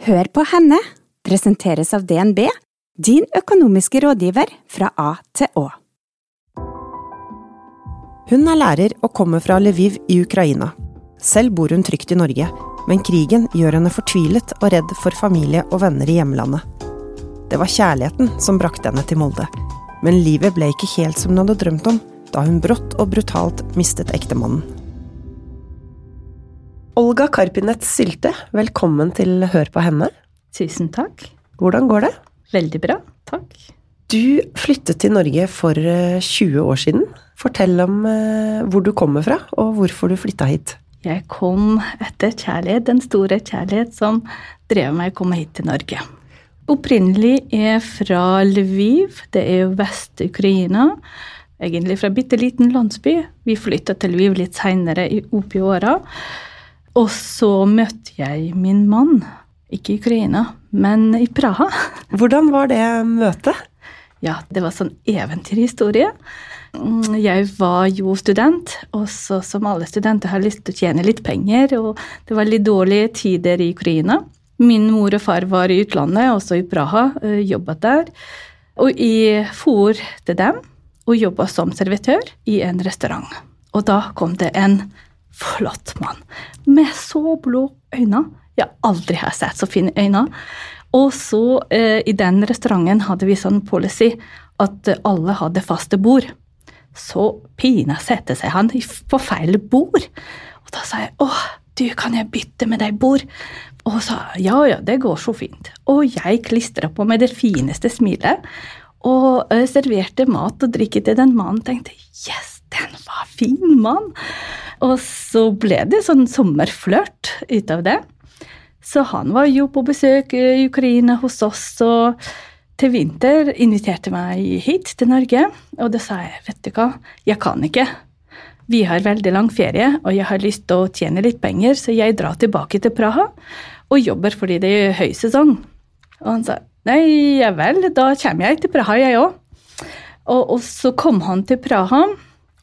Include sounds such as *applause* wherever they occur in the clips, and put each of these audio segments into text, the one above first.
Hør på henne presenteres av DNB, din økonomiske rådgiver fra A til Å. Hun er lærer og kommer fra Lviv i Ukraina. Selv bor hun trygt i Norge, men krigen gjør henne fortvilet og redd for familie og venner i hjemlandet. Det var kjærligheten som brakte henne til Molde, men livet ble ikke helt som hun hadde drømt om da hun brått og brutalt mistet ektemannen. Olga Karpinets Sylte, velkommen til Hør på henne. Tusen takk. Hvordan går det? Veldig bra, takk. Du flyttet til Norge for 20 år siden. Fortell om hvor du kommer fra, og hvorfor du flytta hit. Jeg kom etter kjærlighet, den store kjærlighet som drev meg å komme hit til Norge. Opprinnelig er jeg fra Lviv, det er jo Vest-Ukraina. Egentlig fra bitte liten landsby. Vi flytta til Lviv litt seinere opp i åra. Og så møtte jeg min mann. Ikke i Ukraina, men i Praha. Hvordan var det møtet? Ja, det var sånn eventyrhistorie. Jeg var jo student, og så som alle studenter har lyst til å tjene litt penger, og det var litt dårlige tider i Ukraina. Min mor og far var i utlandet, også i Praha, jobbet der. Og jeg for til dem og jobba som servitør i en restaurant. Og da kom det en flott mann med så blå øyne. Jeg aldri har sett så fine øyne. Og så eh, i den restauranten hadde vi sånn policy at alle hadde faste bord. Så pina sette seg han på feil bord. Og da sa jeg åh, du, kan jeg bytte med deg bord? Og sa ja, ja, det går så fint. Og jeg klistra på med det fineste smilet og uh, serverte mat og drikke til den mannen. Tenkte yes, den var fin mann! Og så ble det sånn sommerflørt ut av det. Så han var jo på besøk i Ukraina hos oss, og til vinter inviterte meg hit til Norge. Og da sa jeg, vet du hva, jeg kan ikke. Vi har veldig lang ferie, og jeg har lyst til å tjene litt penger, så jeg drar tilbake til Praha og jobber fordi det er høysesong. Og han sa nei, ja vel, da kommer jeg til Praha, jeg òg. Og, og, så kom han til Praha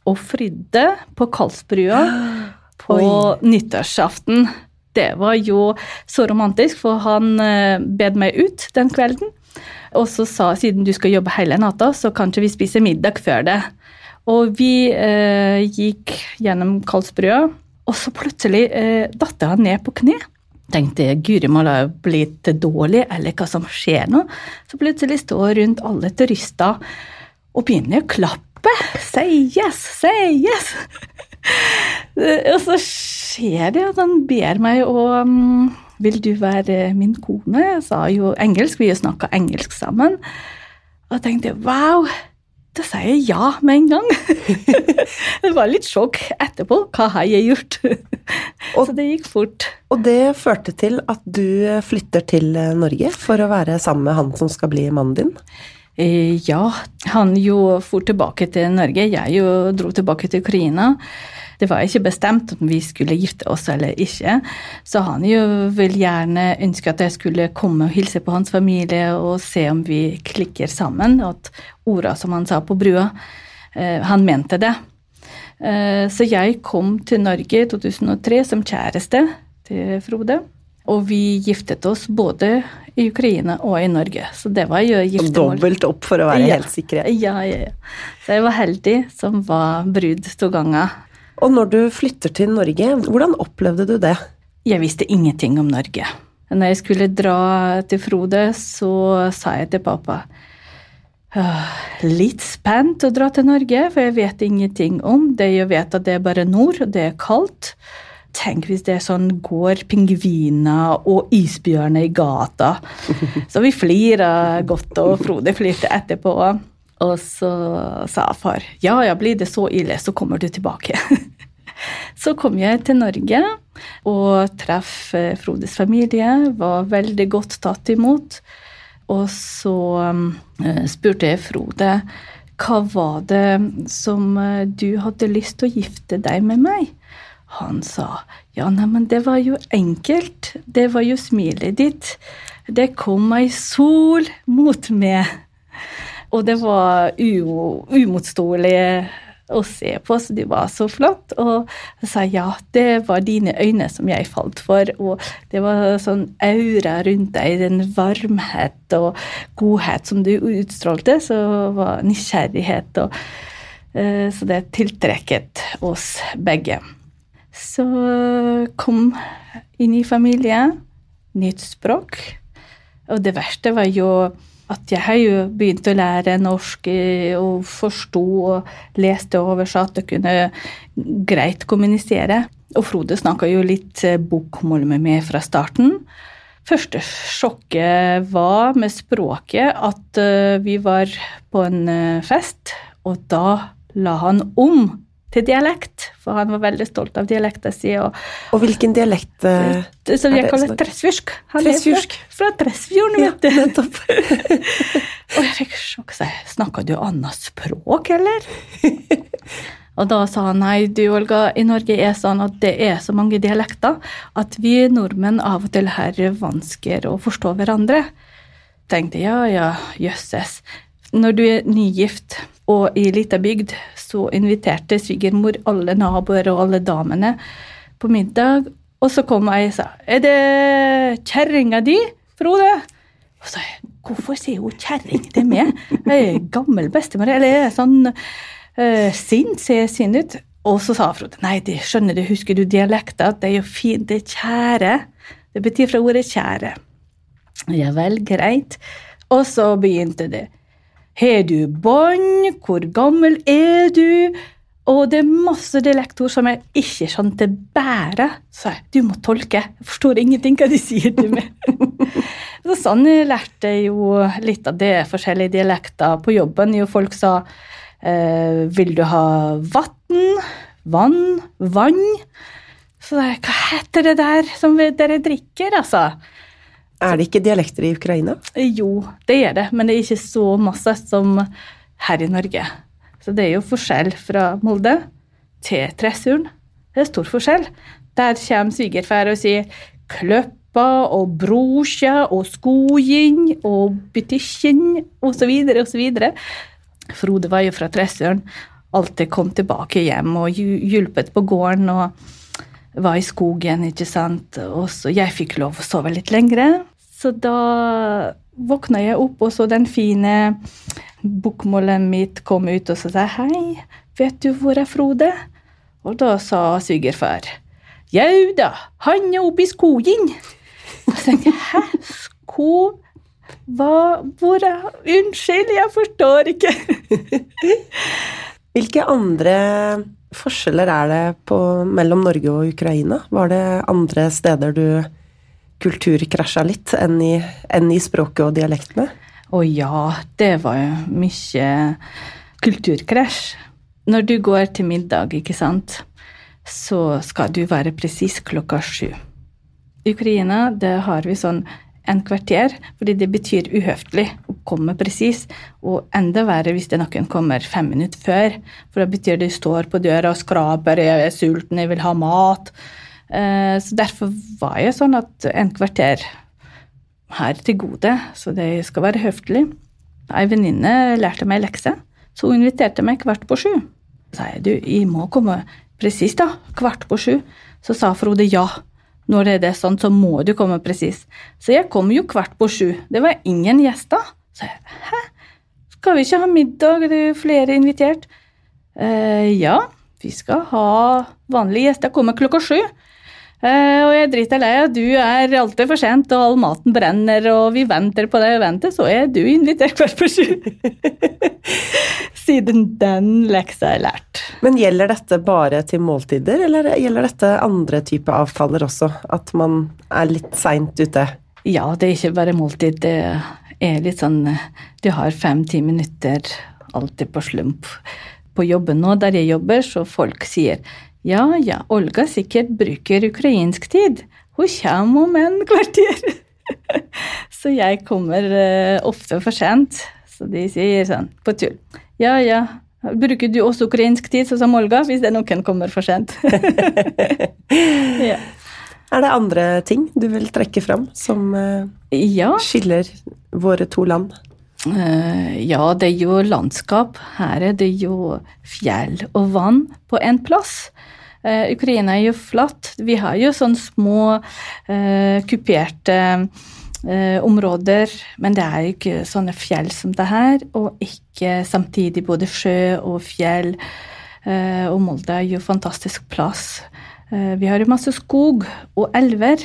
og fridde på Karlsbrua *gasps* på Oi. nyttårsaften. Det var jo så romantisk, for han eh, bed meg ut den kvelden. Og så sa siden du skal jobbe hele natta, så kan ikke vi spise middag før det. Og vi eh, gikk gjennom Karlsbrua, og så plutselig eh, datt han ned på kne. Tenkte guri malla blitt dårlig, eller hva som skjer nå? Så plutselig står rundt alle turister og begynner å klappe. Say yes, say yes! og så skjer det at han ber meg å um, Vil du være min kone? Jeg sa jo engelsk, vi snakka engelsk sammen. Og tenkte wow, da sier jeg ja med en gang. *laughs* det var litt sjokk etterpå. Hva har jeg gjort? Så det gikk fort. Og det førte til at du flytter til Norge for å være sammen med han som skal bli mannen din? Eh, ja, han jo for tilbake til Norge. Jeg jo dro tilbake til Ukraina. Det var ikke bestemt om vi skulle gifte oss eller ikke. Så han jo vil gjerne ønske at jeg skulle komme og hilse på hans familie og se om vi klikker sammen. Og at orda som han sa på brua, eh, han mente det. Eh, så jeg kom til Norge i 2003 som kjæreste til Frode. Og vi giftet oss både i Ukraina og i Norge. Så det var jo giftermål. Dobbelt opp for å være ja. helt sikre. Ja, ja, ja. Så jeg var heldig som var brud to ganger. Og når du flytter til Norge, hvordan opplevde du det? Jeg visste ingenting om Norge. Når jeg skulle dra til Frode, så sa jeg til pappa Litt spent å dra til Norge, for jeg vet ingenting om det. Jeg vet at det er bare nord, og det er kaldt. Tenk hvis det er sånn går pingviner og isbjørner i gata. *laughs* Så vi flira godt, og Frode flirte etterpå. Og så sa far ja, ja, blir det så ille, så kommer du tilbake. *laughs* så kom jeg til Norge og traff eh, Frodes familie. Var veldig godt tatt imot. Og så uh, spurte jeg Frode hva var det som uh, du hadde lyst til å gifte deg med meg? Han sa ja, neimen det var jo enkelt, det var jo smilet ditt. Det kom ei sol mot meg. Og det var umotståelig å se på, så det var så flott. Og jeg sa ja, det var dine øyne som jeg falt for, og det var sånn aura rundt deg, den varmhet og godhet som du utstrålte, så var nysgjerrighet og uh, Så det tiltrekket oss begge. Så kom inn i familie, nytt språk. Og det verste var jo at jeg har jo begynt å lære norsk og forsto og leste og oversatt og kunne greit kommunisere. Og Frode snakka jo litt eh, bokmål med meg fra starten. Første sjokket var med språket at eh, vi var på en eh, fest, og da la han om til dialekt, for han var veldig stolt av dialekta si. Og, og hvilken dialekt uh, Som jeg kaller tresfjursk. Han tresfjursk. er fra, fra Tresfjorden, vet du. Ja, *laughs* og jeg fikk sjokk. Snakker du annet språk, eller? *laughs* og da sa han nei, du Olga, i Norge er sånn at det er så mange dialekter at vi nordmenn av og til har vansker å forstå hverandre. Tenkte ja, ja, jøsses. Når du er nygift og i lita bygd, så inviterte svigermor alle naboer og alle damene på middag. Og så kom jeg og sa 'Er det kjerringa di, Frode?' Og så sa jeg 'Hvorfor sier hun kjerring til meg?' Jeg er gammel bestemor, eller er sånn uh, sint, ser jeg sint ut. Og så sa Frode 'Nei, det skjønner du, husker du dialekta? Det er jo fint, det er kjære'. Det betyr fra ordet 'kjære'. Ja vel, greit. Og så begynte det. Har du bånd? Hvor gammel er du? Og det er masse dialektord som jeg ikke skjønte bære. Så jeg, du må tolke. Jeg forstår ingenting hva de sier til meg. *laughs* så sånn jeg lærte jeg jo litt av det, forskjellige dialekter. På jobben jo folk sa eh, Vil du ha vann? Vann? Vann? Så jeg, hva heter det der som dere drikker, altså? Er det ikke dialekter i Ukraina? Jo, det er det, men det er ikke så masse som her i Norge. Så det er jo forskjell fra Molde til Tressuren. Det er stor forskjell. Der kommer svigerfar og sier Kløppa og Brosja og Skogin og Butikken osv. osv. Frode var jo fra Tressuren. Alltid kom tilbake hjem og hjulpet på gården. og var i skogen, ikke sant. Og så jeg fikk lov å sove litt lengre. Så da våkna jeg opp og så den fine bokmålet mitt kom ut og så sa hei, vet du hvor er Frode? Og da sa svigerfar jau da, han er oppe i skogen. Og så tenkte jeg hæ, sko... Hva Hvor er Unnskyld, jeg forstår ikke. *laughs* Hvilke andre forskjeller er det på, mellom Norge og Ukraina? Var det andre steder du kulturkrasja litt enn i, enn i språket og dialektene? Å ja, det var jo mye kulturkrasj. Når du går til middag, ikke sant, så skal du være presis klokka sju. Ukraina det har vi sånn en kvarter, fordi det betyr uhøflig å komme presis. Og enda verre hvis det noen kommer fem minutter før, for da betyr det de står på døra og skraper, jeg er sulten, jeg vil ha mat. Eh, så derfor var jeg sånn at en kvarter her til gode, så det skal være høflig. Ei venninne lærte meg lekse, så hun inviterte meg kvart på sju. Så sa jeg du, jeg må komme presis, da, kvart på sju. Så sa Frode ja. Når det er det sånn, så må du komme presis. Så jeg kom jo kvart på sju. Det var ingen gjester. Så jeg hæ, skal vi ikke ha middag, det er flere invitert? Eh, ja, vi skal ha vanlige gjester. Kommer klokka sju. Eh, og jeg driter lei av du er alltid for sent, og all maten brenner, og vi venter på deg og venter, så er du invitert kvart på sju. *laughs* Siden den leksa er lært. Men gjelder dette bare til måltider, eller gjelder dette andre typer avtaler også? At man er litt seint ute? Ja, det er ikke bare måltid. Det er litt sånn Du har fem-ti minutter alltid på slump. På jobben nå, der jeg jobber, så folk sier ja, ja, Olga sikkert bruker ukrainsk tid. Hun kommer om en kvarter. *laughs* så jeg kommer uh, ofte for sent. Så de sier sånn på tull. Ja, ja. Bruker du også ukrainsk tid, sånn som Olga, hvis det noen kommer for sent? *laughs* ja. Er det andre ting du vil trekke fram som uh, ja. skiller våre to land? Ja, det er jo landskap. Her er det jo fjell og vann på én plass. Uh, Ukraina er jo flatt. Vi har jo sånne små kuperte uh, områder, men det er ikke sånne fjell som det her, og ikke samtidig både sjø og fjell. og Molde er jo fantastisk plass. vi har jo masse skog og elver,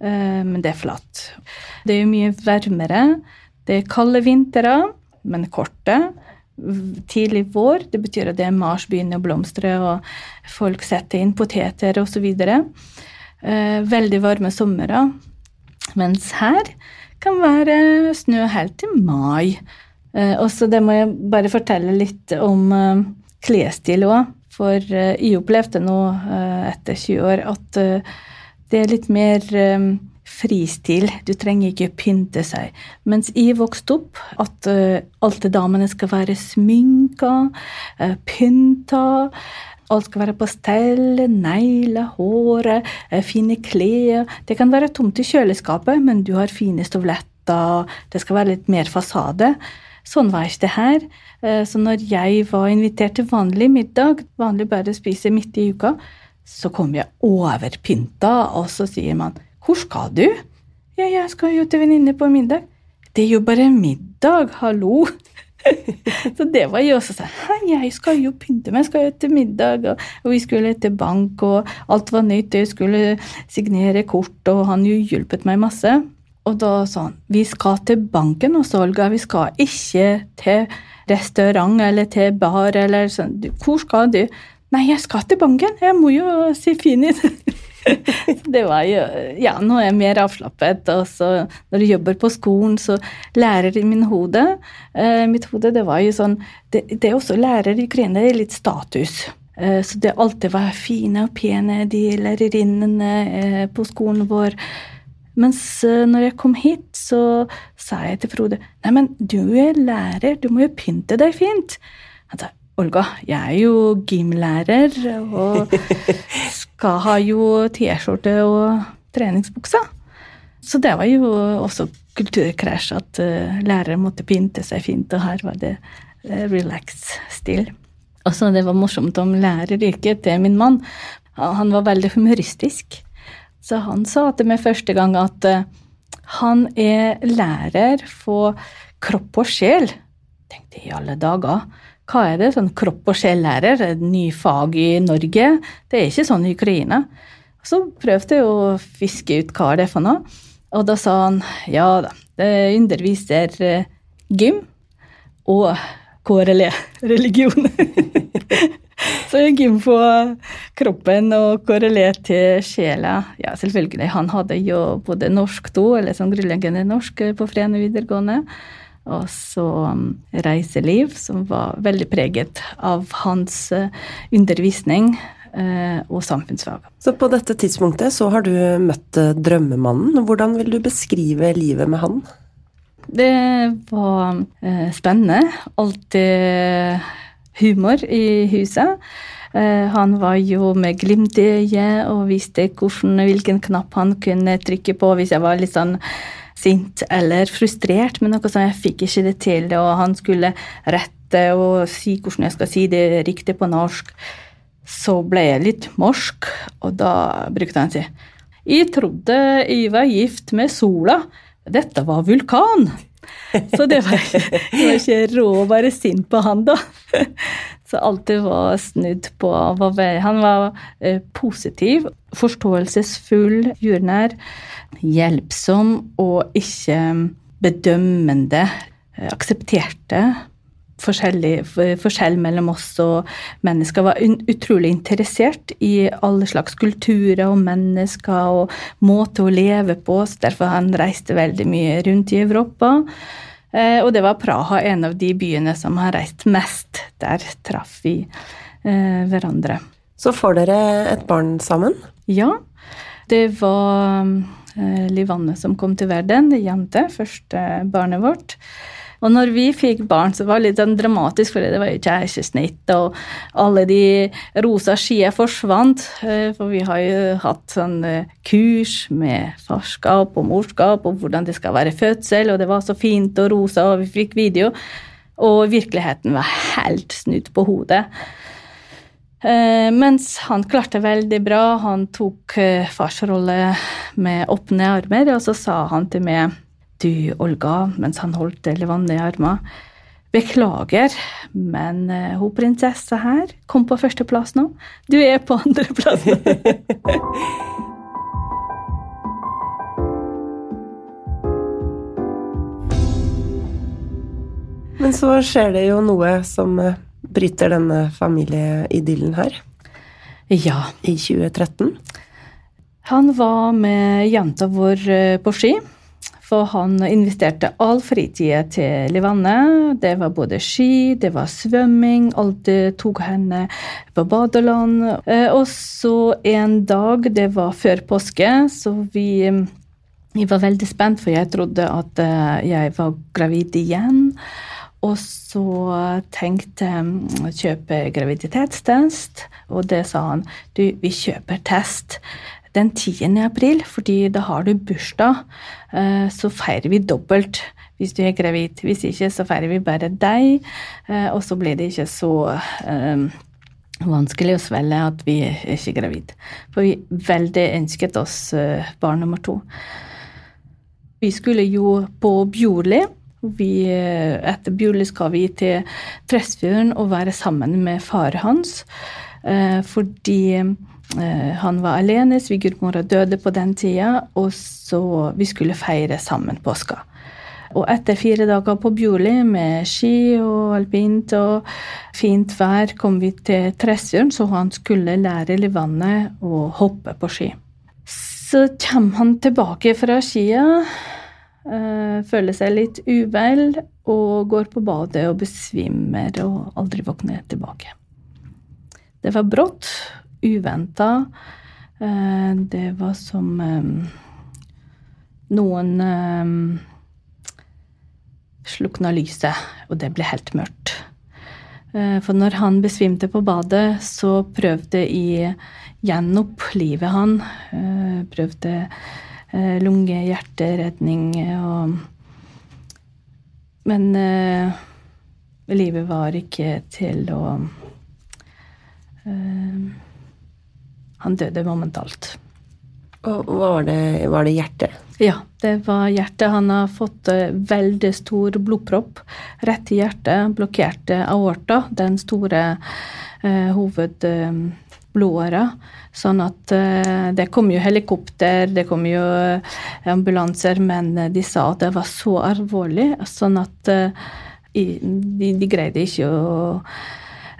men det er flatt. Det er jo mye varmere. Det er kalde vintre, men korte tidlig vår. Det betyr at det er mars begynner å blomstre, og folk setter inn poteter osv. Eh, veldig varme somre. Mens her kan være snø helt til mai. Eh, og så det må jeg bare fortelle litt om eh, klesstil òg. For eh, jeg opplevde nå eh, etter 20 år at eh, det er litt mer fristil. Du trenger ikke pynte seg. Mens jeg vokste opp, at alle damene skal være sminka, pynta. Alt skal være på stell, negler, håret, uh, fine klær. Det kan være tomt i kjøleskapet, men du har fine støvletter. Det skal være litt mer fasade. Sånn var ikke det her. Så når jeg var invitert til vanlig middag, vanlig bare spise midt i uka, så kom jeg overpynta, og så sier man hvor skal du? Ja, jeg skal jo til venninne på middag. Det er jo bare middag, hallo! *laughs* så det var jo også sånn Hei, jeg skal jo pynte meg, skal jo til middag, og, og, vi skulle til bank, og alt var nytt, jeg skulle signere kort, og han jo hjulpet meg masse. Og da sa han vi skal til banken også, Olga, vi skal ikke til restaurant eller til bar eller sånn. Hvor skal du? Nei, jeg skal til banken, jeg må jo se fin ut. *laughs* *laughs* det var jo Ja, nå er jeg mer avslappet. Og så når du jobber på skolen, så lærer i min hode eh, Mitt hode, det var jo sånn Det, det også lærer i Ukraina er litt status. Eh, så det alltid var fine og pene, de lærerinnene eh, på skolen vår. Mens eh, når jeg kom hit, så sa jeg til Frode Nei, men du er lærer, du må jo pynte deg fint. Han sa Olga, jeg er jo gymlærer og *laughs* *laughs* skal ha jo T-skjorte og treningsbukser. Så det var jo også kulturkrasj at uh, lærere måtte pynte seg fint, og her var det uh, relax-stil. Og så det var morsomt om læreryrket til min mann. Han var veldig humoristisk. Så han sa til meg første gang at uh, han er lærer for kropp og sjel. Tenkte i alle dager. Hva er det? Sånn kropp og sjel-lærer? Et ny fag i Norge? Det er ikke sånn i Ukraina. Så prøvde jeg å fiske ut hva det er for noe. Og da sa han ja da, det underviser eh, gym og KRLE-religion. *laughs* *laughs* så gym på kroppen og KRLE til sjela. Ja, selvfølgelig. Han hadde jo både norsk to, eller sånn grunnleggende norsk, på Frene videregående. Og så um, reiseliv, som var veldig preget av hans uh, undervisning uh, og samfunnsfag. Så på dette tidspunktet så har du møtt uh, drømmemannen. Hvordan vil du beskrive livet med han? Det var spennende. Alltid humor i huset. Han var jo med glimt i øyet og visste hvilken knapp han kunne trykke på hvis jeg var litt sånn sint eller frustrert med noe som jeg fikk ikke det til, og han skulle rette og si hvordan jeg skal si det riktig på norsk. Så ble jeg litt morsk, og da brukte han si Jeg trodde jeg var gift med sola. Dette var vulkan. *laughs* Så det var, det var ikke råd å være sint på han, da. Så alltid var snudd på Han var eh, positiv, forståelsesfull, jordnær hjelpsom og ikke bedømmende. Eh, aksepterte forskjell mellom oss og mennesker. Var utrolig interessert i alle slags kulturer og mennesker og måter å leve på. så Derfor han reiste veldig mye rundt i Europa. Eh, og det var Praha, en av de byene som har reist mest. Der traff vi eh, hverandre. Så får dere et barn sammen? Ja. Det var Eh, Livanne som kom til verden, jente, første barnet vårt. Og når vi fikk barn, så var det litt sånn dramatisk, for det var jo keisersnitt, og alle de rosa skiene forsvant. Eh, for vi har jo hatt sånn eh, kurs med farskap og morskap og hvordan det skal være fødsel, og det var så fint og rosa, og vi fikk video. Og virkeligheten var helt snudd på hodet. Eh, mens han klarte veldig bra. Han tok farsrolle med åpne armer, og så sa han til meg du, Olga, mens han holdt Levanne i armene. Beklager, men uh, hun prinsessa her kom på førsteplass nå. Du er på andreplass. *laughs* men så skjer det jo noe som uh, bryter denne familieidyllen her. Ja. I 2013. Han var med jenta vår uh, på ski. For han investerte all fritida til Livanne. Det var både ski, det var svømming, alltid tok henne på badeland. Eh, og så en dag, det var før påske, så vi jeg var veldig spent, for jeg trodde at eh, jeg var gravid igjen. Og så tenkte jeg å kjøpe graviditetstest, og det sa han. Du, vi kjøper test den 10. april, fordi da har du bursdag. Eh, så feirer vi dobbelt hvis du er gravid. Hvis ikke, så feirer vi bare deg, eh, og så blir det ikke så um, vanskelig å svelge at vi er ikke gravid. For vi veldig ønsket oss barn nummer to. Vi skulle jo på Bjorli. Vi, etter Bjorli skal vi til Tresfjorden og være sammen med faren hans. Fordi Eh, han var alene, svigermora døde på den tida, og så vi skulle feire sammen påska. Og etter fire dager på Bjorli med ski og alpint og fint vær, kom vi til Tresfjorden, så han skulle lære Livanne å hoppe på ski. Så kommer han tilbake fra skia, eh, føler seg litt uvel og går på badet og besvimer og aldri våkner tilbake. Det var brått, uventa. Eh, det var som eh, noen eh, slukna lyset, og det ble helt mørkt. For når han besvimte på badet, så prøvde jeg gjenopplive han. Prøvde lunge, hjerteredning og Men livet var ikke til å han døde momentalt. Og var det, var det hjertet? Ja, det var hjertet. Han har fått eh, veldig stor blodpropp rett i hjertet. Blokkerte aorta, den store eh, hovedblodåra. Sånn at eh, det kom jo helikopter, det kom jo eh, ambulanser, men de sa at det var så alvorlig, sånn at eh, de, de greide ikke å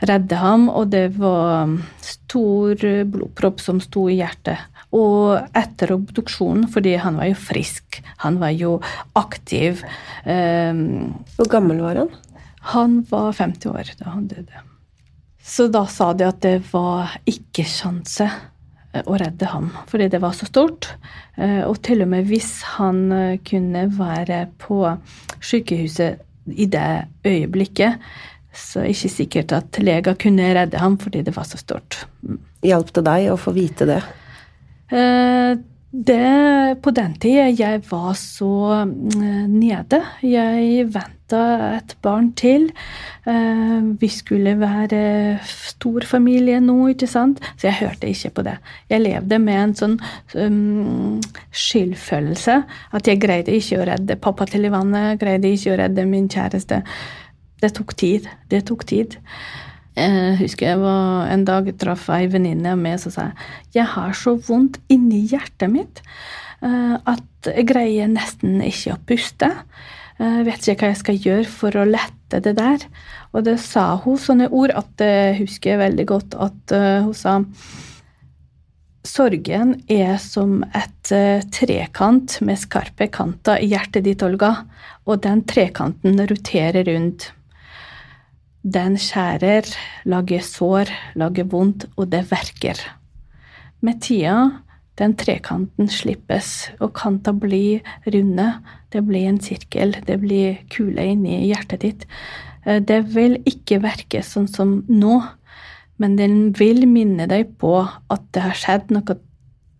redde ham, og det var stor blodpropp som sto i hjertet. Og etter obduksjonen, fordi han var jo frisk, han var jo aktiv um, Hvor gammel var han? Han var 50 år da han døde. Så da sa de at det var ikke sjanse eh, å redde ham, fordi det var så stort. Eh, og til og med hvis han kunne være på sykehuset i det øyeblikket, så ikke sikkert at leger kunne redde ham fordi det var så stort. Mm. Hjalp det deg å få vite det? Eh, det På den tida jeg var så eh, nede. Jeg venta et barn til. Eh, vi skulle være stor familie nå, ikke sant? Så jeg hørte ikke på det. Jeg levde med en sånn um, skyldfølelse. At jeg greide ikke å redde pappa til i vannet, greide ikke å redde min kjæreste. Det tok tid. Det tok tid. Jeg husker jeg var en dag traff ei venninne av meg som sa jeg har så vondt inni hjertet mitt eh, at jeg greier nesten ikke å puste. Jeg vet ikke hva jeg skal gjøre for å lette det der. Og det sa hun sånne ord at jeg husker veldig godt at eh, hun sa Sorgen er som et eh, trekant med skarpe kanter i hjertet ditt, Olga, og den trekanten roterer rundt. Den skjærer, lager sår, lager vondt, og det verker. Med tida den trekanten slippes, og kanta blir runde. Det blir en sirkel, det blir kule inni hjertet ditt. Eh, det vil ikke verke sånn som nå, men den vil minne deg på at det har skjedd noe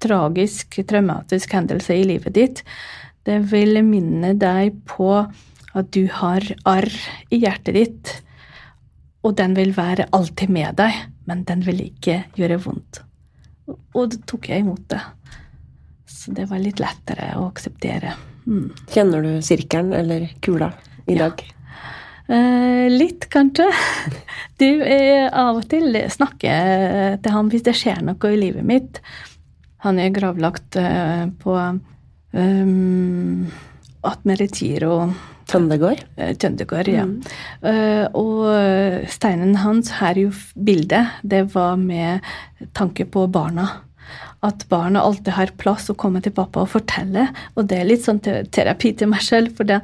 tragisk, traumatisk hendelse i livet ditt. Det vil minne deg på at du har arr i hjertet ditt, og den vil være alltid med deg, men den vil ikke gjøre vondt. Og da tok jeg imot det. Så det var litt lettere å akseptere. Mm. Kjenner du sirkelen eller kula i dag? Eh, litt, kanskje. Du, eh, av og til snakker til ham hvis det skjer noe i livet mitt. Han er gravlagt eh, på um, Atmeretiro Tøndegård? Eh, Tøndegård, ja. Mm. Uh, og steinen hans her jo bildet, det var med tanke på barna. At barna alltid har plass å komme til pappa og fortelle. Og det er litt sånn terapi til meg selv, for da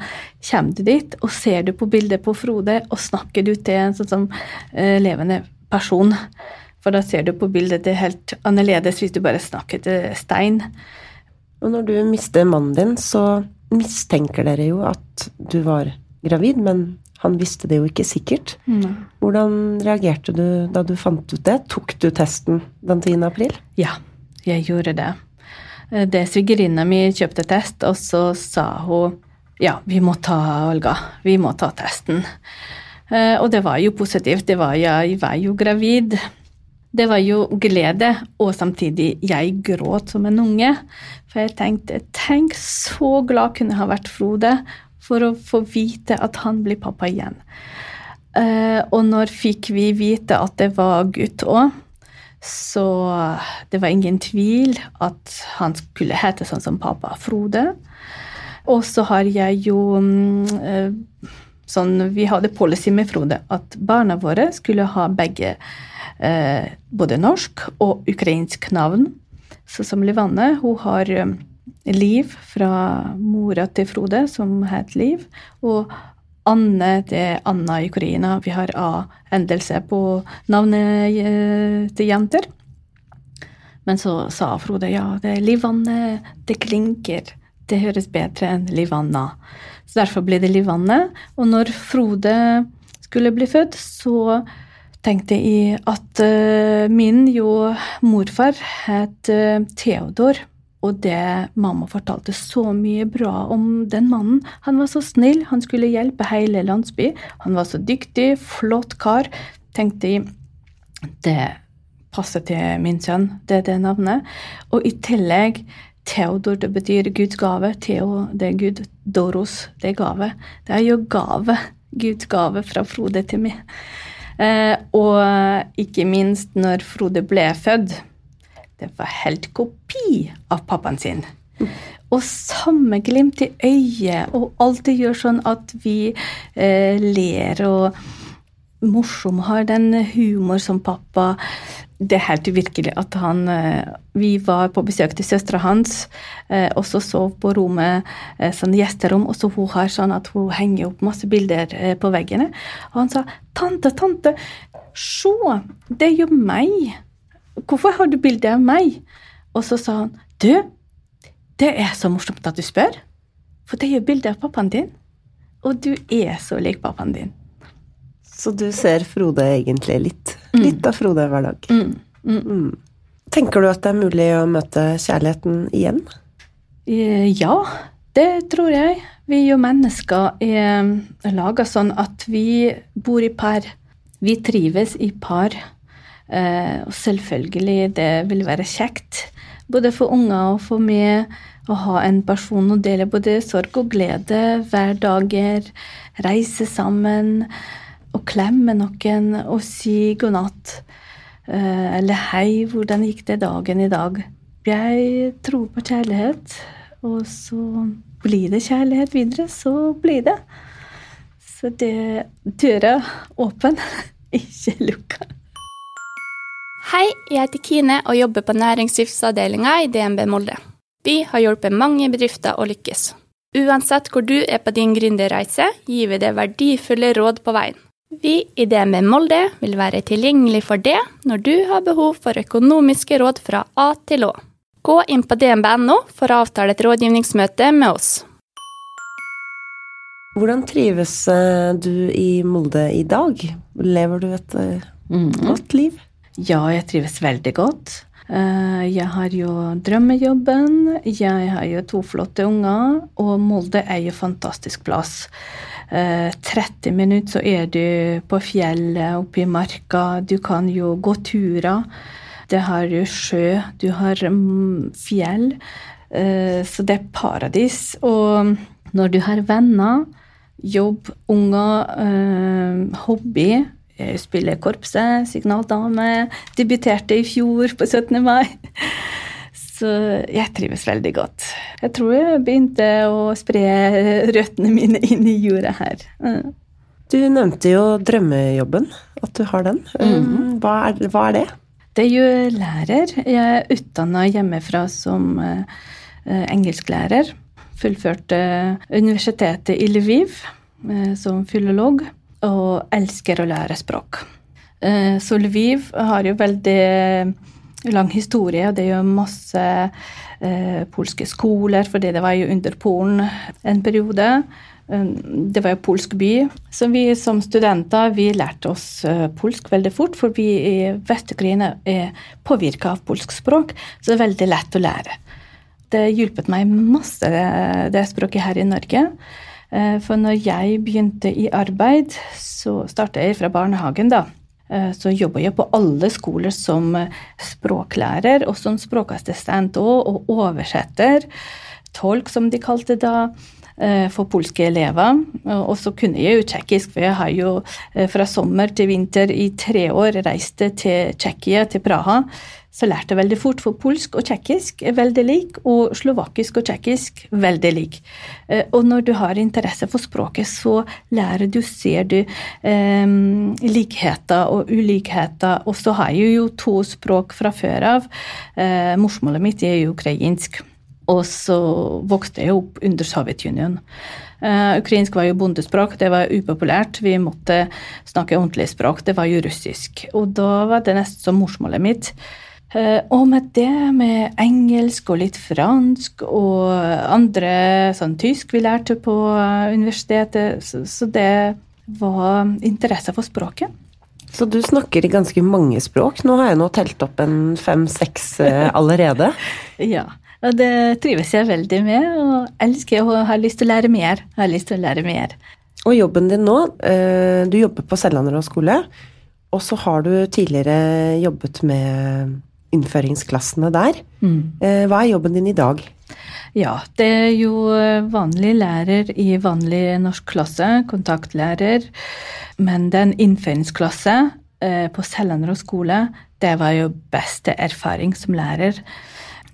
kommer du dit, og ser du på bildet på Frode, og snakker du til en sånn som uh, levende person. For da ser du på bildet det er helt annerledes hvis du bare snakker til stein. Og når du mister mannen din, så mistenker dere jo at du var gravid, men han visste det jo ikke sikkert. Mm. Hvordan reagerte du da du fant ut det? Tok du testen den 10. april? Ja, jeg gjorde det. Eh, det Svigerinna mi kjøpte test, og så sa hun ja, vi må ta Olga, vi må ta testen. Eh, og det var jo positivt. Det var, jeg var jo gravid. Det var jo glede, og samtidig jeg gråt som en unge. For jeg tenkte tenk så glad kunne ha vært Frode for å få vite at han blir pappa igjen. Uh, og når fikk vi vite at det var gutt òg, så det var ingen tvil at han skulle hete sånn som pappa Frode. Og så har jeg jo uh, sånn Vi hadde policy med Frode at barna våre skulle ha begge uh, både norsk og ukrainsk navn. Så som Livanne, hun har eh, Liv fra mora til Frode, som het Liv. Og Anne er Anna i Ukraina. Vi har A-endelse på navnet eh, til jenter. Men så sa Frode ja, det er Livanne, det klinker. Det høres bedre enn Livanna. Så derfor ble det Livanne. Og når Frode skulle bli født, så tenkte jeg at uh, min jo morfar het uh, Theodor. Og det mamma fortalte så mye bra om den mannen. Han var så snill, han skulle hjelpe hele landsby. Han var så dyktig, flott kar. Tenkte jeg det passer til min sønn, det er det navnet. Og i tillegg Theodor, det betyr Guds gave. Theo, det er Gud. Doros, det er gave. Det er jo gave. Guds gave fra Frode til meg. Eh, og ikke minst når Frode ble født. Det var helt kopi av pappaen sin. Og samme glimt i øyet, og alltid gjør sånn at vi eh, ler og morsom, har den humor som pappa det er helt uvirkelig at han eh, Vi var på besøk til søstera hans, eh, og så sov på rommet, eh, sånn gjesterom, og så hun har sånn at hun henger opp masse bilder på veggene. Og han sa 'Tante, tante, se, det er jo meg. Hvorfor har du bilde av meg?' Og så sa han 'Du, det er så morsomt at du spør, for det er jo bilde av pappaen din, og du er så lik pappaen din'. Så du ser Frode egentlig litt? Mm. Litt av Frode hver dag? Mm. Mm. mm. Tenker du at det er mulig å møte kjærligheten igjen? Eh, ja, det tror jeg. Vi jo mennesker er laga sånn at vi bor i par. Vi trives i par. Eh, og selvfølgelig, det vil være kjekt, både for unger og for meg, å ha en person å dele både sorg og glede, hverdager, reise sammen å klemme noen og si god natt. Eh, eller hei, hvordan gikk det dagen i dag? Jeg tror på kjærlighet, og så blir det kjærlighet videre, så blir det. Så det døra åpen, *laughs* ikke lukka. Hei, jeg heter Kine og jobber på næringslivsavdelinga i DNB Molde. Vi har hjulpet mange bedrifter å lykkes. Uansett hvor du er på din gründerreise, gir vi deg verdifulle råd på veien. Vi i DNB Molde vil være tilgjengelig for det når du har behov for økonomiske råd fra A til Å. Gå inn på dnb.no for å avtale et rådgivningsmøte med oss. Hvordan trives eh, du i Molde i dag? Lever du et eh, godt liv? Ja, jeg trives veldig godt. Eh, Jeg har jo drømmejobben, jeg har jo to flotte unger, og Molde er jo fantastisk plass. Eh, 30 minutter så er du på fjellet, oppe i marka, du kan jo gå turer. Det har jo sjø, du har mm, fjell, eh, så det er paradis. Og når du har venner, jobb, unger, eh, hobby spiller i korpset, signaldame. Debuterte i fjor på 17. mai. Så jeg trives veldig godt. Jeg tror jeg begynte å spre røttene mine inn i jorda her. Mm. Du nevnte jo drømmejobben, at du har den. Mm. Hva, er, hva er det? Det er jo lærer. Jeg er utdanna hjemmefra som eh, eh, engelsklærer. Fullførte universitetet i Lviv eh, som filolog, og elsker å lære språk. Eh, så Lviv har jo veldig lang historie, og det er jo masse eh, polske skoler, fordi det var jo under Polen en periode. Eh, Det var jo polsk by. Så vi som studenter vi lærte oss polsk veldig fort, for vi i Vest-Ukraina er påvirka av polsk språk, så det er veldig lett å lære. Det hjulpet meg masse, det språket her i Norge. Eh, For når jeg begynte i arbeid, så starta jeg fra barnehagen, da. Eh, Så jobba jeg på alle skoler som eh, språklærer og som språkassistent òg, og oversetter. Tolk, som de kalte det da, for polske elever. Og så kunne jeg jo tsjekkisk, for jeg har jo eh, fra sommer til vinter i tre år reist til Tsjekkia, til Praha. Så lærte jeg veldig fort, for polsk og tsjekkisk er veldig lik, og slovakisk og tsjekkisk veldig lik. Eh, Og når du har interesse for språket, så lærer du, ser du eh, likheter og ulikheter. Og så har jeg jo to språk fra før av. Eh, morsmålet mitt er jo ukrainsk. Og så vokste jeg opp under Sovjetunionen. Uh, ukrainsk var jo bondespråk, det var upopulært. Vi måtte snakke ordentlig språk. Det var jo russisk. Og da var det nesten som morsmålet mitt. Uh, og med det, med engelsk og litt fransk og andre sånn tysk vi lærte på eh, universitetet, så, så det var interesse for språket. Så du snakker i ganske mange språk. Nå har jeg nå telt opp en fem-seks *laughs* allerede. Ja, og det trives jeg veldig med, og elsker og har lyst til å lære mer. Har lyst til å lære mer. Og jobben din nå, eh, du jobber på Sellanderå skole, og så har du tidligere jobbet med innføringsklassene der. Mm. Hva er jobben din i dag? Ja, det er jo vanlig lærer i vanlig norsk klasse, kontaktlærer. Men den innføringsklasse eh, på Sellanderå skole, det var jo beste erfaring som lærer.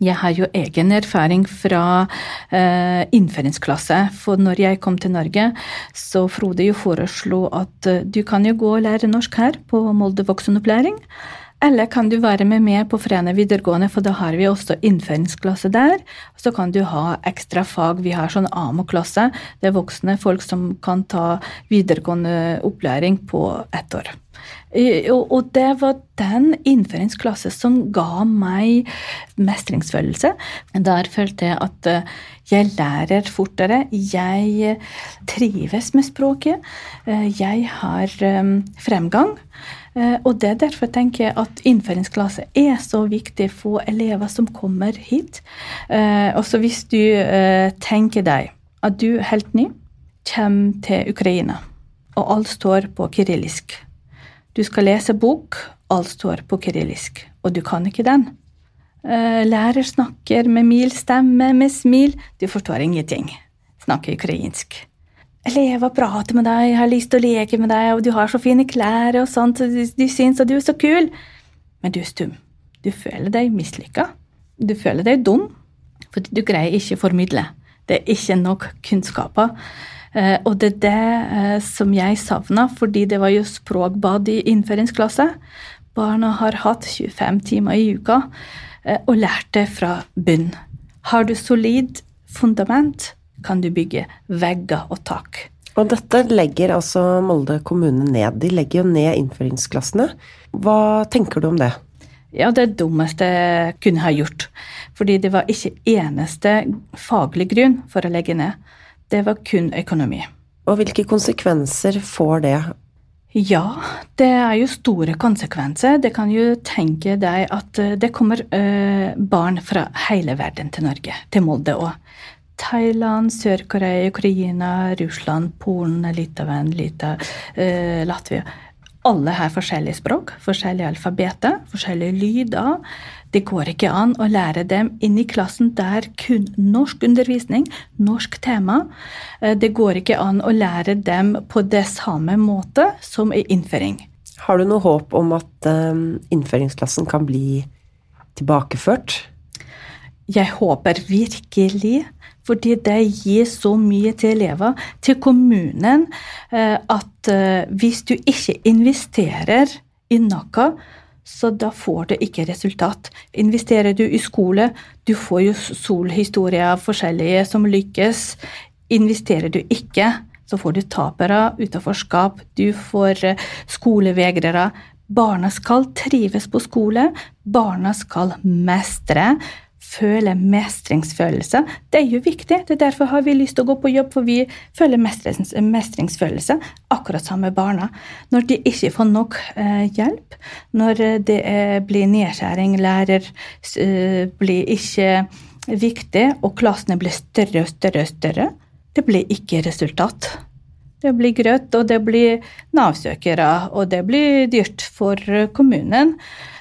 Jeg har jo egen erfaring fra eh, innføringsklasse. For når jeg kom til Norge, så Frode jo foreslo at eh, du kan jo gå og lære norsk her på Molde voksenopplæring. Eller kan du være med meg på Frene videregående, for da har vi også innføringsklasse der. Så kan du ha ekstra fag. Vi har sånn AMO-klasse. Det er voksne folk som kan ta videregående opplæring på ett år. Eh, Og det var den innføringsklasse som ga meg mestringsfølelse. Der følte jeg at eh, jeg lærer fortere. Jeg trives med språket. Eh, Jeg har eh, fremgang. Eh, Og det er derfor tenker jeg at innføringsklasse er så viktig for elever som kommer hit. Eh, Også hvis du eh, tenker deg at du helt ny, kommer til Ukraina, og alt står på kyrillisk. Du skal lese bok, alt står på kyrillisk, og du kan ikke den. Eh, Lærer snakker med mild stemme, med smil. Du forstår ingenting. Snakker ukrainsk. Elever prater med deg, har lyst til å leke med deg, og du har så fine klær og sånt, de syns at du er så kul. Men du er stum. Du føler deg mislykka. Du føler deg dum, for du greier ikke å formidle. Det er ikke nok kunnskaper. Eh, og det er det eh, som jeg savna, fordi det var jo språkbad i innføringsklasse. Barna har hatt 25 timer i uka eh, og lært det fra bunn. Har du solid fundament, kan du bygge vegger og tak. Og dette legger altså Molde kommune ned. De legger jo ned innføringsklassene. Hva tenker du om det? Ja, det dummeste jeg kunne ha gjort. Fordi det var ikke eneste faglig grunn for å legge ned. Det var kun økonomi. Og hvilke konsekvenser får det? Ja, det er jo store konsekvenser. Det kan jo tenke deg at eh, det kommer uh, barn fra hele verden til Norge, til Molde òg. Thailand, Sør-Korea, Ukraina, Russland, Polen, Litauen, Lita, uh, Latvia alle har forskjellige språk, forskjellige alfabeter, forskjellige lyder. Det går ikke an å lære dem inn i klassen der kun norsk undervisning, norsk tema. Eh, det går ikke an å lære dem på det samme måte som i innføring. Har du noe håp om at eh, innføringsklassen kan bli tilbakeført? Jeg håper virkelig fordi det gir så mye til elever, til kommunen, eh, at hvis du ikke investerer i noe, så da får du ikke resultat. Investerer du i skole, du får jo solhistorier forskjellige som lykkes. Investerer du ikke, så får du tapere, utenforskap, du får eh, skolevegrere. Barna skal trives på skole, barna skal mestre føle mestringsfølelse. Det er jo viktig. det er Derfor har vi lyst til å gå på jobb, for vi føler mestrings, mestringsfølelse. Akkurat samme barna. Når de ikke får nok eh, hjelp, når det er, blir nedskjæring, lærer eh, blir ikke viktig, og klassene blir større og større og større, det blir ikke resultat. Det blir grøt, og det blir Nav-søkere, og det blir dyrt for kommunen.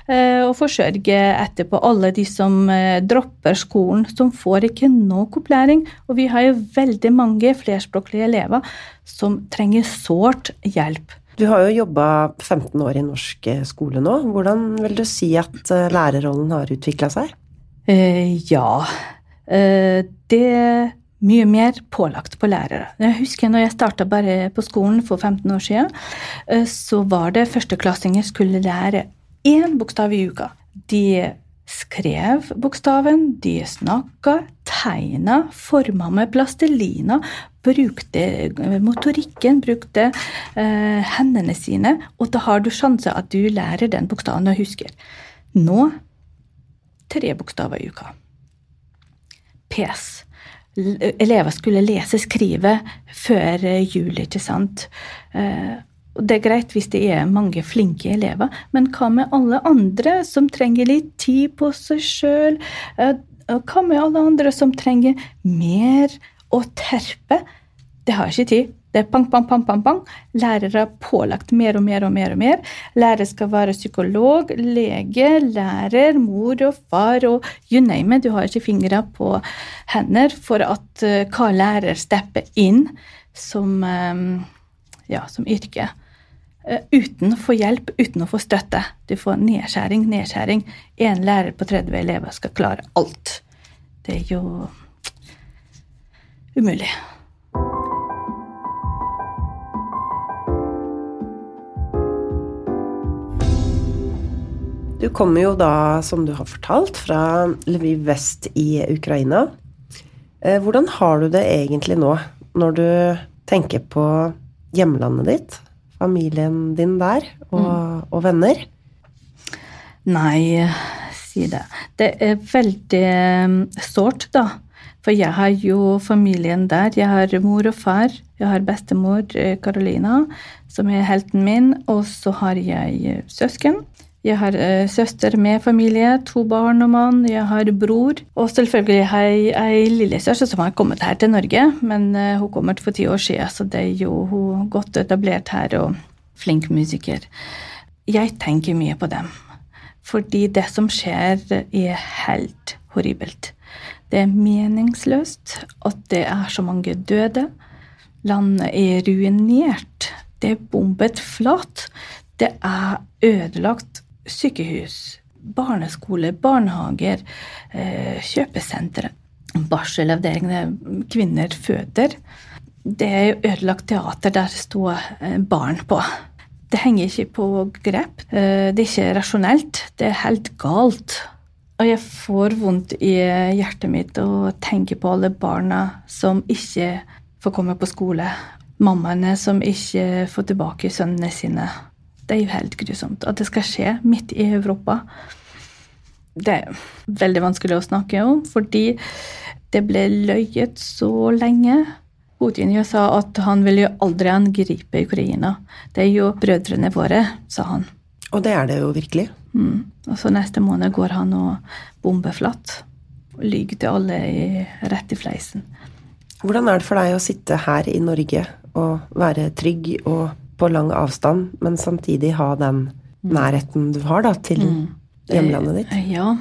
Eh, og forsørge etterpå alle de som eh, dropper skolen, som får ikke nok opplæring. Og vi har jo veldig mange flerspråklige elever som trenger sårt hjelp. Du har jo jobba 15 år i norsk eh, skole nå. Hvordan vil du si at lærerrollen har utvikla seg? Eh, ja. Eh, det mye mer pålagt på lærere. Jeg husker når jeg starta bare på skolen for 15 år siden, så var det førsteklassinger skulle lære én bokstav i uka. De skrev bokstaven, de snakka, tegna, forma med plastelina, brukte motorikken, brukte eh, hendene sine, og da har du sjanse at du lærer den bokstaven og husker. Nå tre bokstaver i uka. PS. Elever skulle lese skrive før jul, ikke sant. Eh, det er greit hvis det er mange flinke elever, men hva med alle andre som trenger litt tid på seg sjøl? Eh, hva med alle andre som trenger mer å terpe? Det har ikke tid. Det er pang, pang, pang, pang, pang. Lærere er pålagt mer og mer og mer. og mer. Lærere skal være psykolog, lege, lærer, mor og far og you name it. Du har ikke fingre på hender for at uh, hva lærer stepper inn som, um, ja, som yrke. Eh, uten å få hjelp, uten å få støtte. Du får nedskjæring, nedskjæring. Én lærer på 30 elever skal klare alt. Det er jo umulig. Du kommer jo da, som du har fortalt, fra Lviv vest i Ukraina. Eh, hvordan har du det egentlig nå, når du tenker på hjemlandet ditt? Familien din der, og, mm. og venner? Nei, si det. Det er veldig um, sårt, da. For jeg har jo familien der. Jeg har mor og far. Jeg har bestemor Carolina, eh, som er helten min. Og så har jeg eh, søsken. Jeg har uh, søster med familie, to barn og mann. Jeg har bror. Og selvfølgelig har jeg ei lillesøster som har kommet her til Norge. Men uh, hun kommer for ti år siden, så det er jo hun godt etablert her og flink musiker. Jeg tenker mye på dem. Fordi det som skjer, er helt horribelt. Det er meningsløst at det er så mange døde. Landet er ruinert. Det er bombet flatt. Det er ødelagt sykehus, barneskole, barnehager, kjøpesentre, kjøpesentre, der kvinner føder. Det er ødelagt teater der står eh, barn på. Det henger ikke på grep. Eh, det er ikke rasjonelt. Det er helt galt. Og jeg får vondt i hjertet mitt å tenke på alle barna som ikke får komme på skole. Mammaene som ikke får tilbake sønnene sine. Det er jo helt grusomt at det skal skje midt i Europa. Det er veldig vanskelig å snakke om, fordi det ble løyet så lenge. Putin jo sa at han vil jo aldri angripe Ukraina. Det er jo brødrene våre, sa han. Og det er det jo virkelig. Mm. Og så neste måned går han og bomber flatt. Og lyver til alle i, rett i fleisen. Hvordan er det for deg å sitte her i Norge og være trygg og på lang avstand, men samtidig ha den nærheten du har da, til Mm. hjemlandet ditt? Ja.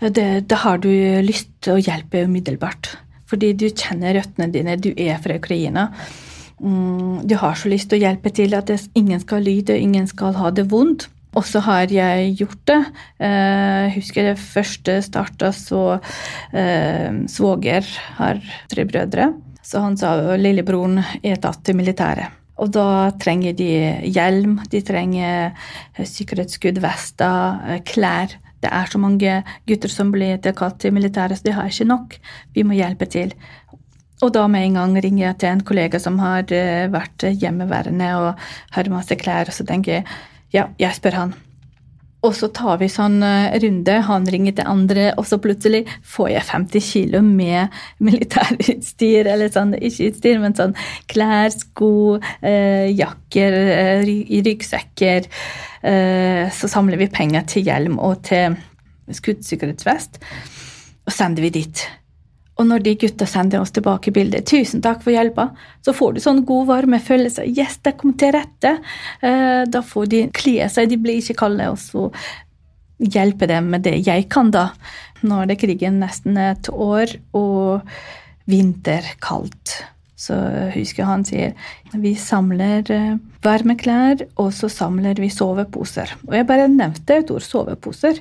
Det, det har du lyst til å hjelpe umiddelbart. Fordi du kjenner røttene dine. Du er fra Ukraina. Mm, Du har så lyst til å hjelpe til at ingen skal lyde, ingen skal ha det vondt. Og så har jeg gjort det. Eh, Jeg husker det første starta, så eh, svoger har tre brødre. Så han sa lillebroren er tatt til militæret. Og da trenger de hjelm, de trenger eh, sikkerhetsskudd, vester, eh, klær. Det er så mange gutter som blir tilkalt til militæret, så de har ikke nok. Vi må hjelpe til. Og da med en gang ringer jeg til en kollega som har eh, vært hjemmeværende og har masse klær, og så tenker jeg ja, jeg spør han. Og så tar vi sånn eh, runde, han ringer til andre, og så plutselig får jeg 50 kilo med militærutstyr, eller sånn, ikke utstyr, men sånn klær, sko, eh, jakker, eh, ry- ryggsekker. Eh, så samler vi penger til hjelm og til skuddsikkerhetsvest, og sender vi dit. Og når de gutta sender oss tilbake bildet 'Tusen takk for hjelpa', så får du sånn god, varme følelse. 'Yes, det kom til rette'. Eh, Da får de kle seg, de blir ikke kalde, og så hjelpe dem med det jeg kan, da. Nå er det krigen nesten et år, og vinter kaldt. Så husker han sier vi samler eh, varmeklær, og så samler vi soveposer. Og jeg bare nevnte et ord soveposer.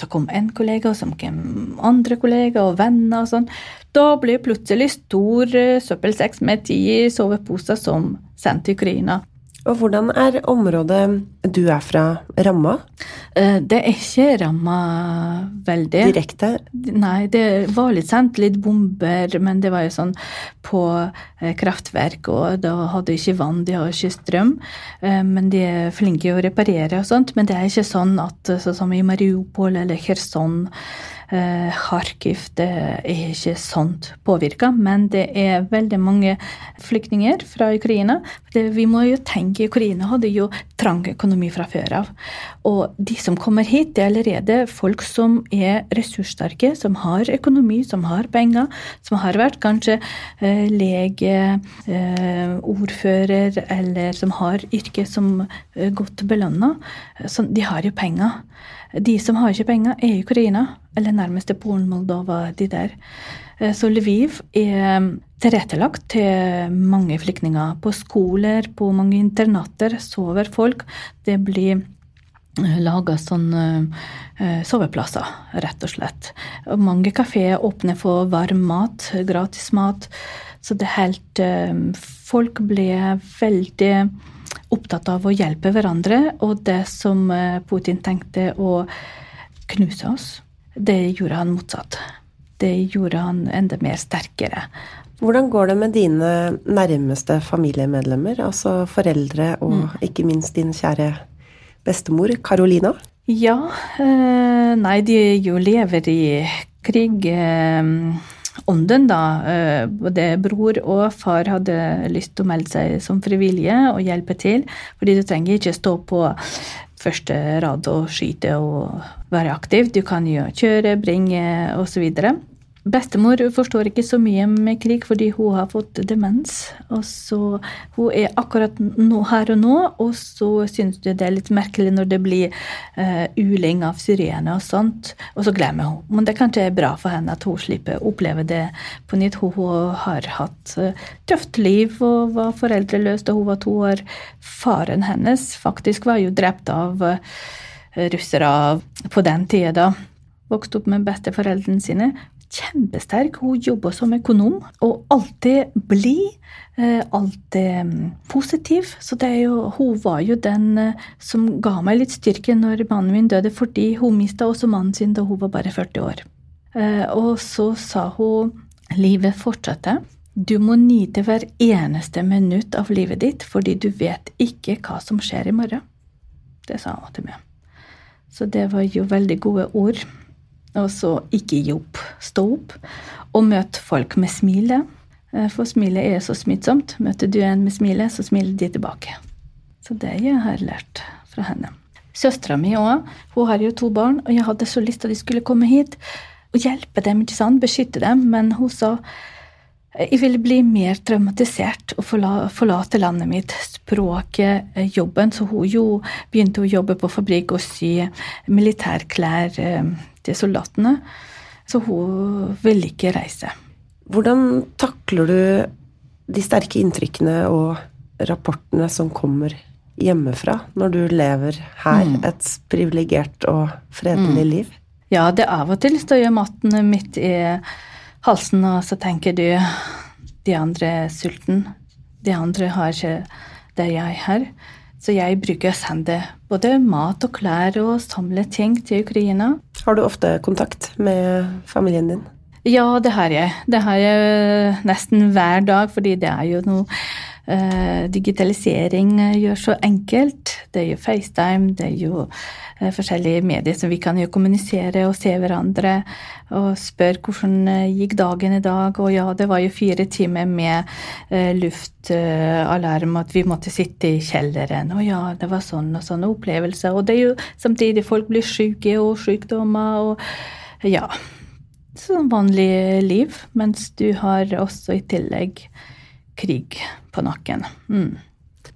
Så kom en kollega, og så kom andre kollega og venner og sånn. Da ble plutselig stor eh, søppelsekk med ti soveposer som sendt til Ukraina. Og hvordan er området du er fra, ramma Eh, Det er ikke ramma veldig. direkte? Nei, det var litt sendt litt bomber, men det var jo sånn på eh, kraftverk, og da hadde de ikke vann, de har ikke strøm. Eh, Men de er flinke å reparere og sånt. Men det er ikke sånn at sånn som i Mariupol eller Kherson, Kharkiv, det er ikke sånt påvirka. Men det er veldig mange flyktninger fra Ukraina. Vi må jo tenke, Ukraina hadde jo trang økonomi fra før av. Og de som kommer hit, det er allerede folk som er ressurssterke, som har økonomi, som har penger, som har vært kanskje eh, lege, eh, ordfører, eller som har yrke som godt belønna. Så de har jo penger. De som har ikke penger, er Ukraina, eller nærmeste Polen, Moldova, de der. Eh, Så Lviv er tilrettelagt til mange flyktninger. På skoler, på mange internater sover folk. Det blir laga sånne eh, soveplasser, rett og slett. Mange kafeer åpner for varm mat, gratis mat. Så det er helt eh, Folk ble veldig opptatt av å hjelpe hverandre, og det som eh, Putin tenkte å knuse oss, det gjorde han motsatt. Det gjorde han enda mer sterkere. Hvordan går det med dine nærmeste familiemedlemmer, altså foreldre og ikke minst din kjære bestemor, Carolina? Ja, eh, nei, de jo lever i krig. Eh, ånden, da. Eh, både bror og far hadde lyst til å melde seg som frivillige og hjelpe til. Fordi du trenger ikke stå på første rad og skyte og være aktiv. Du kan jo kjøre, bringe osv. Bestemor forstår ikke så mye med krig fordi hun har fått demens. og så Hun er akkurat nå, her og nå, og så syns du det er litt merkelig når det blir uh, uling av syrene og sånt, og så glemmer hun. Men det kanskje er bra for henne at hun slipper å oppleve det på nytt. Hun, hun har hatt uh, tøft liv og var foreldreløs da hun var to år. Faren hennes faktisk var jo drept av uh, russere på den tida. Vokste opp med besteforeldrene sine kjempesterk. Hun jobber som økonom og alltid blid. eh, Alltid mm, positiv. Så jo, hun var jo den eh, som ga meg litt styrke når mannen min døde, fordi hun mista også mannen sin da hun var bare 40 år. Eh, Og så sa hun livet fortsetter. Du må nyte hver eneste minutt av livet ditt, fordi du vet ikke hva som skjer i morgen. Det sa hun til meg. Så det var jo veldig gode ord. Og så ikke opp. Stå opp og møte folk med smilet. Eh, for smilet er så smittsomt. Møter du en med smilet, så smiler de tilbake. Så det jeg har lært fra henne. Søstera mi òg. Hun har jo to barn, og jeg hadde så lyst til at de skulle komme hit og hjelpe dem, ikke sant? beskytte dem, men hun sa jeg ville bli mer traumatisert og forlate landet mitt, språket, eh, jobben. Så hun jo begynte å jobbe på fabrikk og sy militærklær eh, til soldatene. Så hun ville ikke reise. Hvordan takler du de sterke inntrykkene og rapportene som kommer hjemmefra, når du lever her mm. et privilegert og fredelig mm. liv? Ja, det er av og til står jeg maten midt i halsen, og så tenker du de andre er sulten. De andre har ikke det jeg har. Så jeg bruker å sende både mat og klær og samle ting til Ukraina. Har du ofte kontakt med familien din? Ja, det har jeg. Det har jeg nesten hver dag, fordi det er jo noe Eh, digitalisering eh, gjør så enkelt. Det er jo FaceTime, det er jo eh, forskjellige medier som vi kan jo kommunisere og se hverandre og spør hvordan gikk dagen i dag. Og ja, det var jo fire timer med luftalarm, at vi måtte sitte i kjelleren. Og ja, det var sånn og sånne opplevelser. Og det er jo samtidig folk blir syke og sykdommer og ja. Sånn vanlig liv. Mens du har også i tillegg krig på nakken. Mm.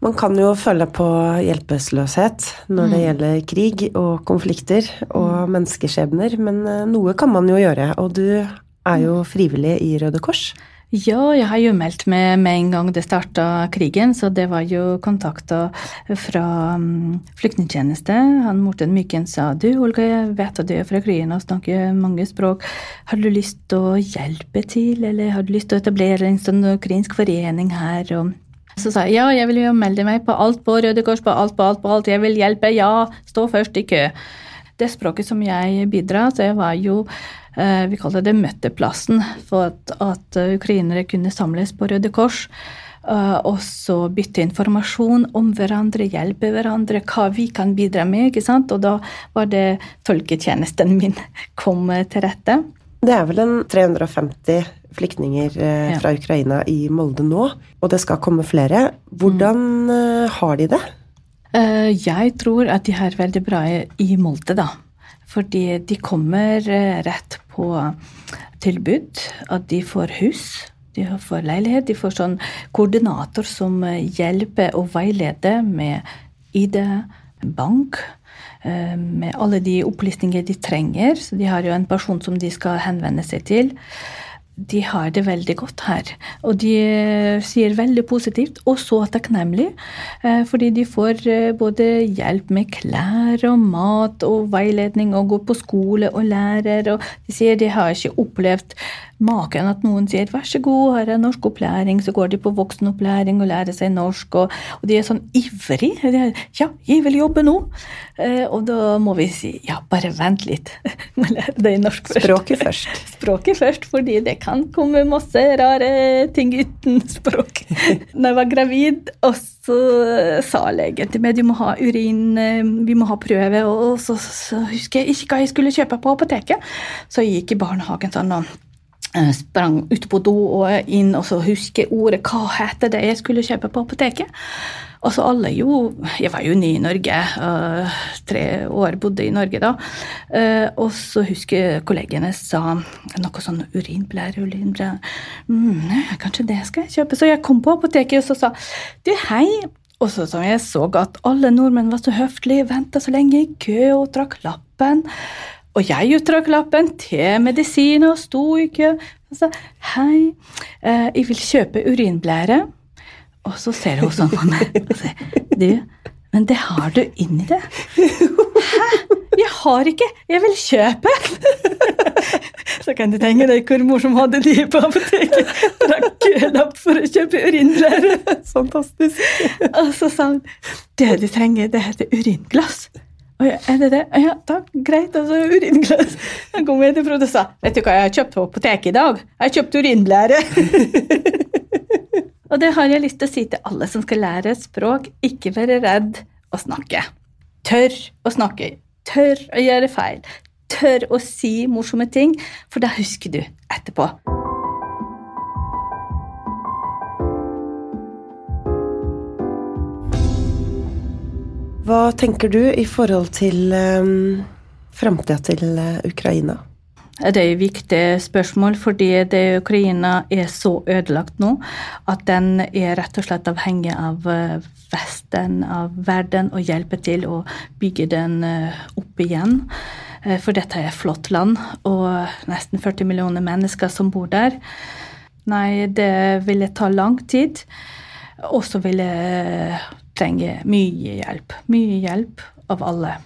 Man kan jo føle på hjelpeløshet når det mm. gjelder krig og konflikter og mm. menneskeskjebner, men eh, noe kan man jo gjøre. Og du er jo frivillig i Røde Kors. Ja, jeg har jo meldt meg med en gang det starta krigen, så det var jo kontakta fra um, flyktningtjeneste. Han Morten Myken sa du Olga, jeg vet at du er fra kryen og snakker mange språk. Har du lyst til å hjelpe til, eller har du lyst til å etablere en sånn ukrainsk forening her? Og så sa jeg ja, jeg vil jo melde meg på alt på Røde Kors, på alt, på alt, på alt. Jeg vil hjelpe, ja, stå først i kø. Det språket som jeg bidrar, jeg var jo vi kalte det møteplassen, for at, at ukrainere kunne samles på Røde Kors. Uh, og så bytte informasjon om hverandre, hjelpe hverandre, hva vi kan bidra med. ikke sant? Og da var det tolketjenesten min *laughs* kom til rette. Det er vel en 350 flyktninger uh, ja. fra Ukraina i Molde nå, og det skal komme flere. Hvordan uh, har de det? jeg tror at de har veldig bra i Molde, da. Fordi de kommer rett på tilbud. At de får hus, de får leilighet. De får sånn koordinator som hjelper og veileder med ID, bank, eh, med alle de opplysninger de trenger. Så de har jo en person som de skal henvende seg til de har det veldig godt her. Og de eh, sier veldig positivt, og så takknemlig. Eh, fordi de får eh, både hjelp med klær og mat og veiledning og går på skole og lærer. Og de sier de har ikke opplevd maken at noen sier 'vær så god, her er norskopplæring', så går de på voksenopplæring og lærer seg norsk, og, og de er sånn ivrig. Er, 'Ja, jeg vil jobbe nå'. Eh, og da må vi si 'ja, bare vent litt'. *laughs* Må lære deg norsk først. Språket først. *laughs* Språket først, fordi det kan komme masse rare ting uten *laughs* språk. Når jeg var gravid, og så sa legen til meg du må ha urin, eh, vi må ha prøve, og så, så husker jeg ikke hva jeg skulle kjøpe på apoteket. Så jeg gikk i barnehagen sånn og sprang ut på do og inn og så husker ordet. Hva heter det jeg skulle kjøpe på apoteket? Og så alle jo Jeg var jo ny i Norge. Øh, tre år bodde i Norge da. Uh, og så husker kollegene sa noe sånn urinblære, urinblære. Mm, kanskje det skal jeg kjøpe. Så jeg kom på apoteket og så sa du, hei. Og så som jeg så at alle nordmenn var så høflige, venta så lenge i kø og trakk lappen. Og jeg uttrakk lappen til medisin og sto i kø og sa hei, eh, jeg vil kjøpe urinblære. Og så ser hun sånn på meg og sier du, men det har du inni det. Hæ? Jeg har ikke, jeg vil kjøpe! Så kan du tenke deg hvor morsom hadde de på apoteket. Trakk kølapp for å kjøpe urinblære. Fantastisk. Og så sa hun det du trenger, det heter uringlass. Å ja, er det det? Ja, takk, greit. Altså, uringlass. Da kom Frode og sa Vet du hva jeg har kjøpt på apoteket i dag? Jeg har kjøpt urinblære. *laughs* og det har jeg lyst til å si til alle som skal lære språk. Ikke være redd å snakke. Tør å snakke. Tør å gjøre feil. tør å si morsomme ting, for da husker du etterpå. Hva tenker du i forhold til um, framtida til uh, Ukraina? Det er et viktig spørsmål, fordi det Ukraina er så ødelagt nå at den er rett og slett avhengig av eh, Vesten, av verden, og hjelpe til å bygge den eh, opp igjen. Eh, for dette er et flott land, og nesten 40 millioner mennesker som bor der. Nei, det ville ta lang tid. Og så vil jeg trenge mye hjelp. Mye hjelp av alle.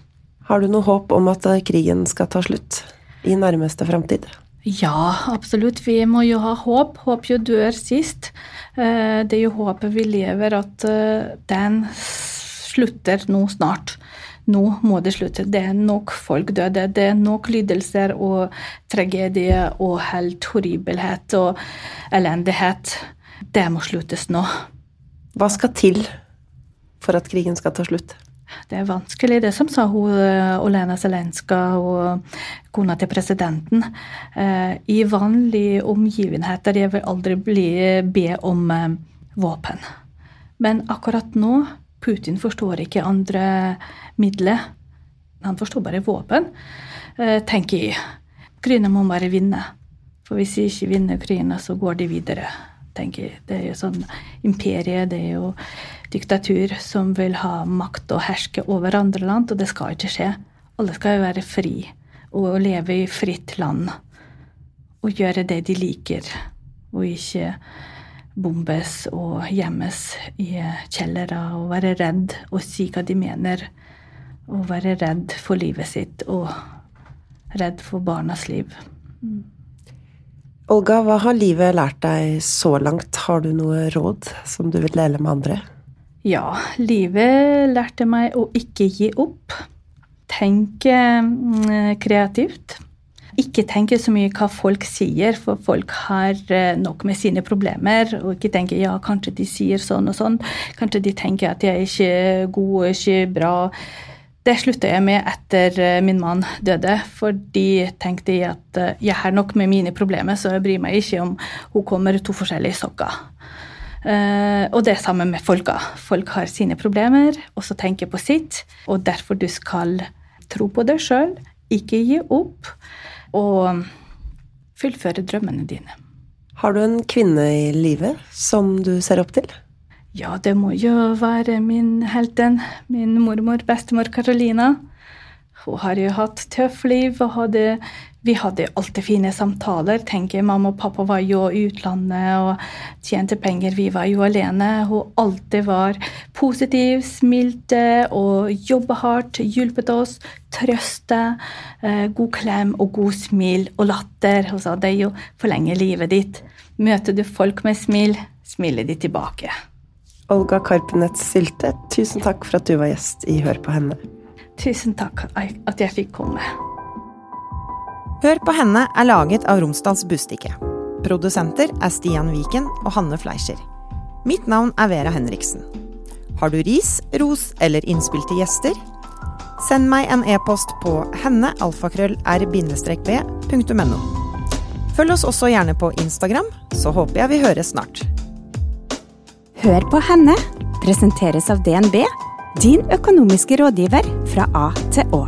Har du noe håp om at krigen skal ta slutt? i nærmeste framtid? Ja, absolutt. Vi må jo ha håp. Håp jo dør sist. Eh, det er jo håpet vi lever, at eh, den slutter nå snart. Nå må det slutte. Det er nok folk døde. Det er nok lidelser og tragedie og helt horribelhet og elendighet. Det må sluttes nå. Hva skal til for at krigen skal ta slutt? Det er vanskelig, det som sa hun eh, Olena Zelenska og kona til presidenten. Eh, I vanlige omgivenheter jeg vil aldri bli, be om eh, våpen. Men akkurat nå Putin forstår ikke andre midler. Han forstår bare våpen, tenker jeg. Ukraina må bare vinne. For hvis de ikke vinner Ukraina, så går de videre tenker. Det er jo sånn imperie, det er jo diktatur som vil ha makt og herske over andre land, og det skal ikke skje. Alle skal jo være fri og leve i fritt land og gjøre det de liker, og ikke bombes og gjemmes i kjellere og være redd og si hva de mener. Og være redd for livet sitt og redd for barnas liv. Mm. Olga, hva har livet lært deg så langt? Har du noe råd som du vil dele med andre? Ja, livet lærte meg å ikke gi opp. Tenke mm, kreativt. Ikke tenke så mye hva folk sier, for folk har eh, nok med sine problemer. Og ikke tenke ja, kanskje de sier sånn og sånn. Kanskje de tenker at jeg er ikke god, ikke bra. Det slutta jeg med etter eh, min mann døde, fordi tenkte jeg at eh, jeg har nok med mine problemer, så jeg bryr meg ikke om hun kommer to forskjellige sokker. Uh, og det er samme med folka. Folk har sine problemer, og så tenker på sitt. Og derfor du skal tro på deg sjøl, ikke gi opp, og fullføre drømmene dine. Har du en kvinne i livet som du ser opp til? Ja, det må jo være min helten, min mormor, bestemor Carolina. Hun har jo hatt tøff liv og hadde vi hadde alltid fine samtaler. tenker Mamma og pappa var jo utlandet og tjente penger. Vi var jo alene. Hun alltid var positiv, smilte og jobba hardt. Hjulpet oss, trøste. Eh, god klem og god smil og latter. Hun sa det er jo forlenger livet ditt. Møter du folk med smil, smiler de tilbake. Olga Karpenets Sylte, tusen takk for at du var gjest i Hør på henne. Tusen takk at jeg fikk komme. Hør på henne er laget av Romsdals Bustikke. Produsenter er Stian Viken og Hanne Fleischer. Mitt navn er Vera Henriksen. Har du ris, ros eller innspill til gjester? Send meg en e-post på hennealfakrøll-r-b.no. Følg oss også gjerne på Instagram, så håper jeg vi høres snart. Hør på henne presenteres av DNB, din økonomiske rådgiver fra A til Å.